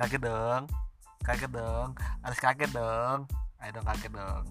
kaget dong. Kaget dong. Harus kaget dong. Ayo dong kaget dong.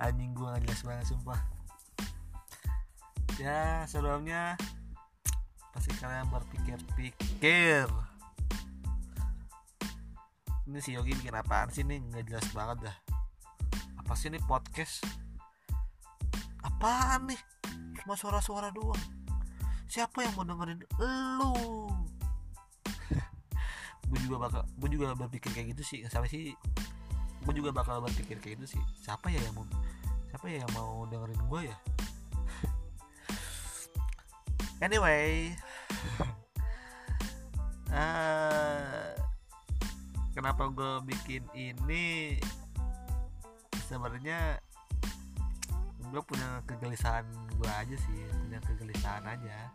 Anjing gua nggak jelas banget sumpah. Ya sebelumnya pasti kalian berpikir-pikir. Ini si Yogi bikin apaan sih? Nih nggak jelas banget dah. Apa sih ini podcast? Apaan nih? Cuma suara-suara doang siapa yang mau dengerin? Lu. Gue juga bakal gue juga berpikir kayak gitu sih. Sampai sih gue juga bakal berpikir kayak gitu sih. Siapa ya yang mau siapa ya yang mau dengerin gue ya? Anyway. Uh, kenapa gue bikin ini? Sebenarnya gue punya kegelisahan gue aja sih punya kegelisahan aja.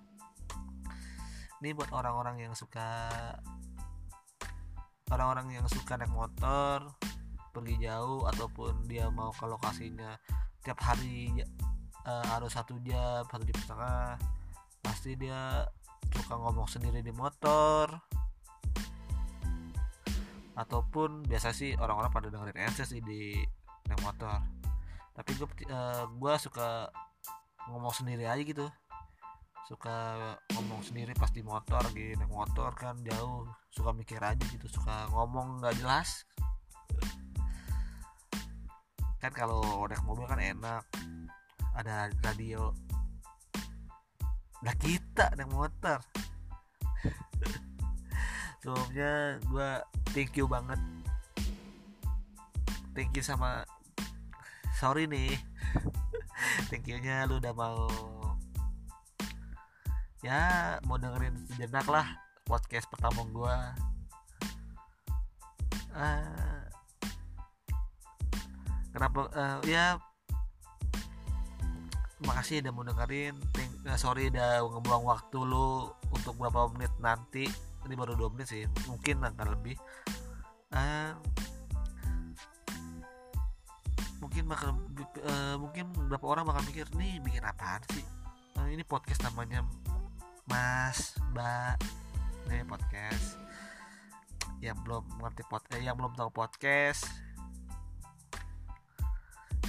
Ini buat orang-orang yang suka orang-orang yang suka naik motor pergi jauh ataupun dia mau ke lokasinya tiap hari uh, harus satu jam satu jam setengah pasti dia suka ngomong sendiri di motor. Ataupun biasa sih orang-orang pada dengerin NC sih di naik motor tapi gue uh, gue suka ngomong sendiri aja gitu. Suka ngomong sendiri pas di motor gitu naik motor kan jauh. Suka mikir aja gitu suka ngomong nggak jelas. Kan kalau naik mobil kan enak. Ada radio. Nah kita naik motor. Sebelumnya gue thank you banget. Thank you sama sorry nih. Thank you nya lu udah mau ya mau dengerin sejenak lah podcast pertama gue uh, kenapa uh, ya makasih udah mau dengerin. Think, uh, sorry udah ngebuang waktu lu untuk berapa menit nanti. Ini baru dua menit sih mungkin akan lebih. Uh, mungkin bakal uh, mungkin beberapa orang bakal mikir nih bikin apaan sih? Uh, ini podcast namanya Mas Mbak ini podcast yang belum ngerti podcast eh, yang belum tahu podcast.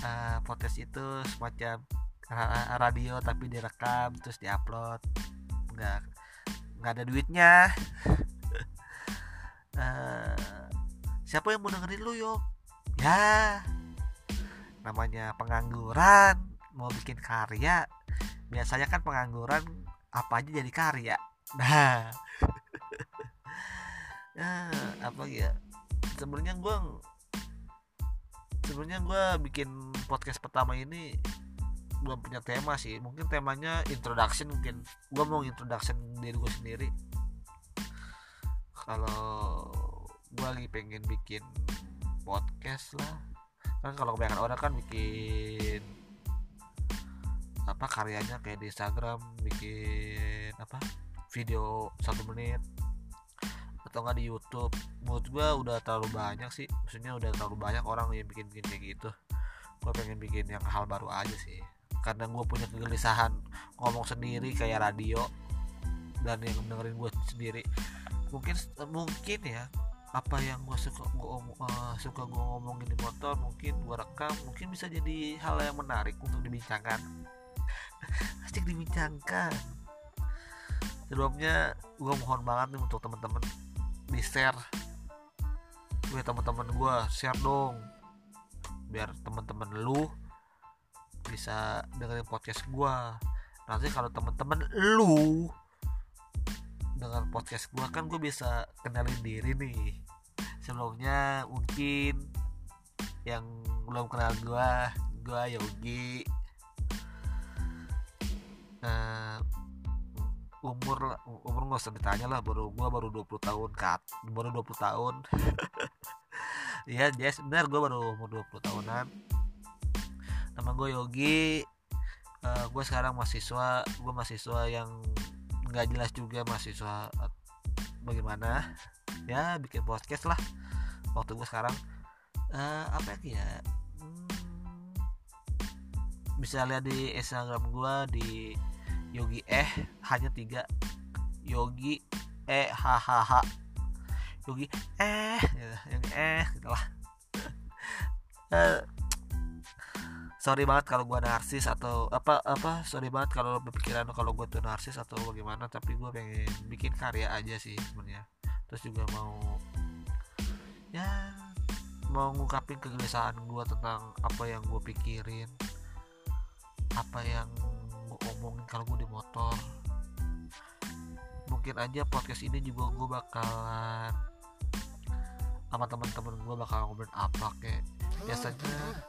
Uh, podcast itu semacam radio tapi direkam terus diupload. Nggak nggak ada duitnya. Uh, siapa yang mau dengerin lu yuk ya namanya pengangguran mau bikin karya biasanya kan pengangguran apa aja jadi karya. Nah ya apa ya sebenarnya gue sebenarnya gue bikin podcast pertama ini belum punya tema sih mungkin temanya introduction mungkin gue mau introduction diri gue sendiri. Kalau gue lagi pengen bikin podcast lah kan kalau kebanyakan orang kan bikin apa karyanya kayak di Instagram bikin apa video satu menit. Atau nggak di YouTube. Menurut gue udah terlalu banyak sih. Maksudnya udah terlalu banyak orang yang bikin bikin kayak gitu. Gue pengen bikin yang hal baru aja sih. Karena gue punya kegelisahan ngomong sendiri kayak radio. Dan yang dengerin gue sendiri. Mungkin mungkin ya apa yang gue suka gue uh, suka gue ngomongin di motor mungkin gue rekam mungkin bisa jadi hal yang menarik untuk dibincangkan. Asik dibincangkan. Sebelumnya gue mohon banget nih untuk teman-teman di share. Gue teman-teman gue share dong. Biar teman-teman lu bisa dengerin podcast gue nanti kalau teman-teman lu dengan podcast gue kan gue bisa kenalin diri nih. Sebelumnya mungkin yang belum kenal gue gue Yogi. Uh, umur umur nggak usah ditanya lah baru gue baru 20 tahun kat baru 20 tahun. Ya yes benar gue baru umur 20 tahunan. Nama gue Yogi. Uh, gue sekarang mahasiswa gue mahasiswa yang nggak jelas juga mahasiswa bagaimana. Ya bikin podcast lah waktu gue sekarang. Uh, apa ya? Hmm, bisa lihat di Instagram gue di Yogi eh hanya tiga. Yogi eh hahaha Yogi eh yang eh gitu lah. Uh, sorry banget kalau gue narsis atau apa apa sorry banget kalau berpikiran kalau gue tuh narsis atau bagaimana tapi gue pengen bikin karya aja sih sebenarnya. Terus juga mau ya mau ngungkapin kegelisahan gue tentang apa yang gue pikirin apa yang gue omongin kalau gue di motor. Mungkin aja podcast ini juga gue bakalan sama teman-teman gue bakal ngobrol apa kayak biasanya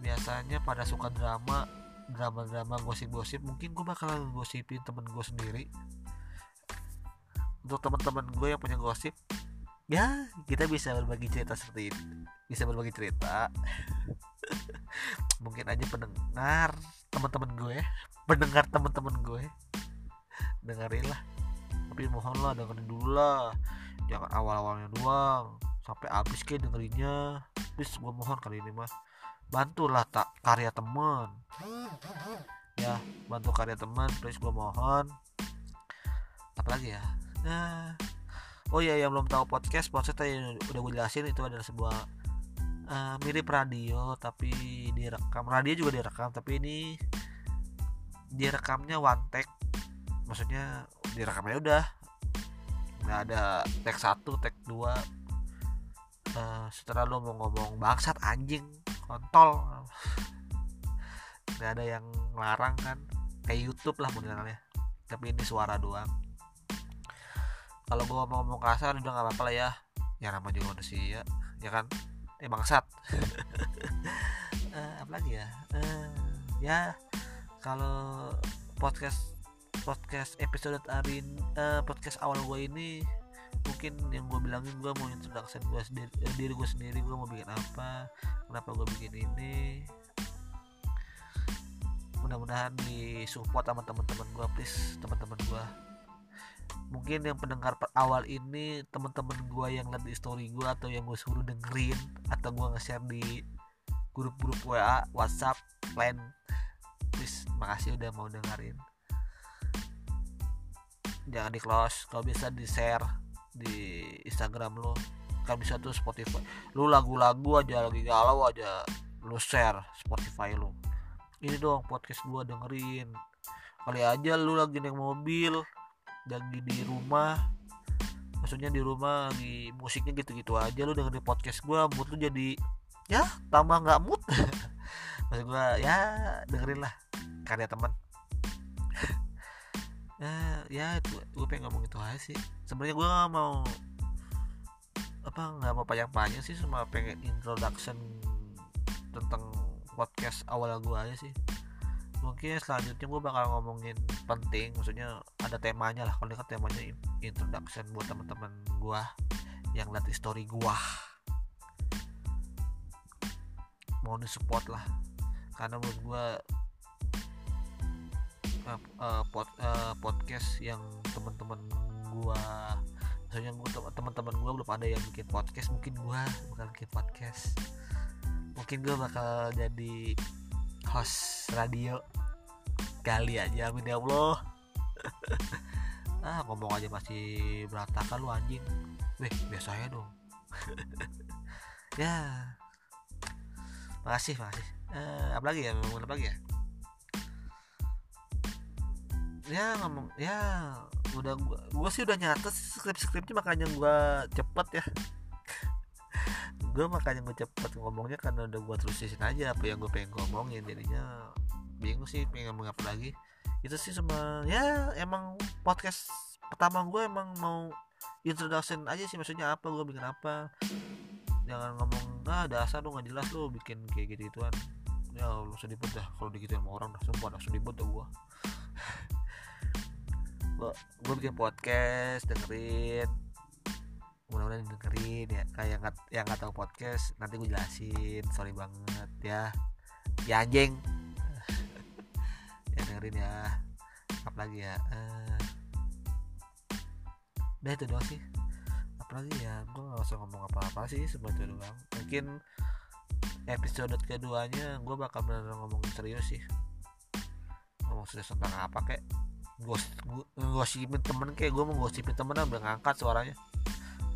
biasanya pada suka drama drama-drama gosip-gosip mungkin gue bakal gosipin temen gue sendiri. Untuk teman-teman gue yang punya gosip ya kita bisa berbagi cerita seperti itu bisa berbagi cerita. Mungkin aja pendengar teman-teman gue pendengar teman-teman gue dengerin lah. Tapi mohon lah dengerin dulu lah. Jangan awal-awalnya doang. Sampai habis kayak dengerinnya. Please gue mohon kali ini mah bantulah tak karya teman ya bantu karya teman please gue mohon. Apalagi ya? Nah oh ya yang belum tahu podcast podcast tadi udah gue jelasin itu adalah sebuah uh, mirip radio tapi direkam. Radio juga direkam tapi ini direkamnya one take. Maksudnya direkamnya udah. Nggak ada tag satu tag dua. Uh, setelah lo mau ngomong bangsat anjing kontol nggak ada yang larang kan. Kayak YouTube lah modelnya. Tapi ini suara doang. Kalau gue mau ngomong kasar udah nggak apa-apa lah ya. Ya nama juga manusia ya kan? Eh bangsat. Uh, apa lagi ya? Uh, ya kalau podcast podcast episode hari uh, podcast awal gue ini mungkin yang gue bilangin gue mau introduction gue sendiri eh, diri gue sendiri gue mau bikin apa kenapa gue bikin ini. Mudah-mudahan disupport sama teman-teman gue please teman-teman gue mungkin yang pendengar awal ini teman-teman gue yang lihat di story gue atau yang gue suruh dengerin atau gue nge-share di grup-grup WA WhatsApp lain please makasih udah mau dengerin. Jangan di close kalau bisa di share di Instagram lo kan bisa tuh Spotify. Lu lagu-lagu aja lagi galau aja lu share Spotify lu. Ini dong podcast gua dengerin. Kali aja lu lagi naik mobil lagi di rumah. Maksudnya di rumah lagi musiknya gitu-gitu aja lu dengerin podcast gua mood lu jadi ya tambah nggak mood. Maksud gua ya dengerin lah. Karya teman ya ya itu gue pengen ngomong itu aja sih. Sebenarnya gue gak mau apa nggak mau panjang-panjang sih cuma pengen introduction tentang podcast awal gue aja sih. Mungkin selanjutnya gue bakal ngomongin penting maksudnya ada temanya lah. Kalau kan temanya introduction buat teman-teman gue yang lihat story gue mau di support lah. Karena menurut gue uh, pod, uh, podcast yang teman-teman gua misalnya gua teman-teman gua belum ada yang bikin podcast mungkin gua bakal bikin podcast. Mungkin gua bakal jadi host radio kali aja amin ya Allah. Ah ngomong aja masih berantakan lu anjing. Weh biasa ya dong. Ya. Makasih makasih. Uh, apa lagi ya? Apa lagi ya ya ngomong ya udah gua, gua sih udah nyatet skrip-skripnya makanya gua cepet ya. Gue makanya gue cepet ngomongnya karena udah gue terusin aja apa yang gue pengen ngomongin. Jadinya bingung sih pengen ngomong apa lagi. Itu sih cuma ya emang podcast pertama gue emang mau introduction aja sih maksudnya apa gue bikin apa. Jangan ngomong ah dasar lu nggak jelas lu bikin kayak gitu gituan ya lu sedih dah kalau digituin sama orang dah. Sumpah sedih dah gue gue bikin podcast dengerin. Mudah-mudahan dengerin ya. Kayak nggak yang nggak tahu podcast nanti gue jelasin. Sorry banget ya. Ya anjing. Ya dengerin ya. Apalagi ya? Uh, udah itu doang sih. Apalagi ya? Gue gak usah ngomong apa-apa sih itu doang. Mungkin episode keduanya gue bakal bener ngomongin serius sih. Ngomong serius tentang apa kek gosipin temen kayak gue mau gosipin temen biar ngangkat suaranya.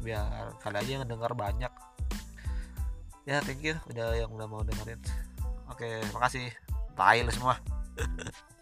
Biar kalian aja yang dengar banyak. Ya thank you. Udah yang udah mau dengerin. Oke makasih. Bye semua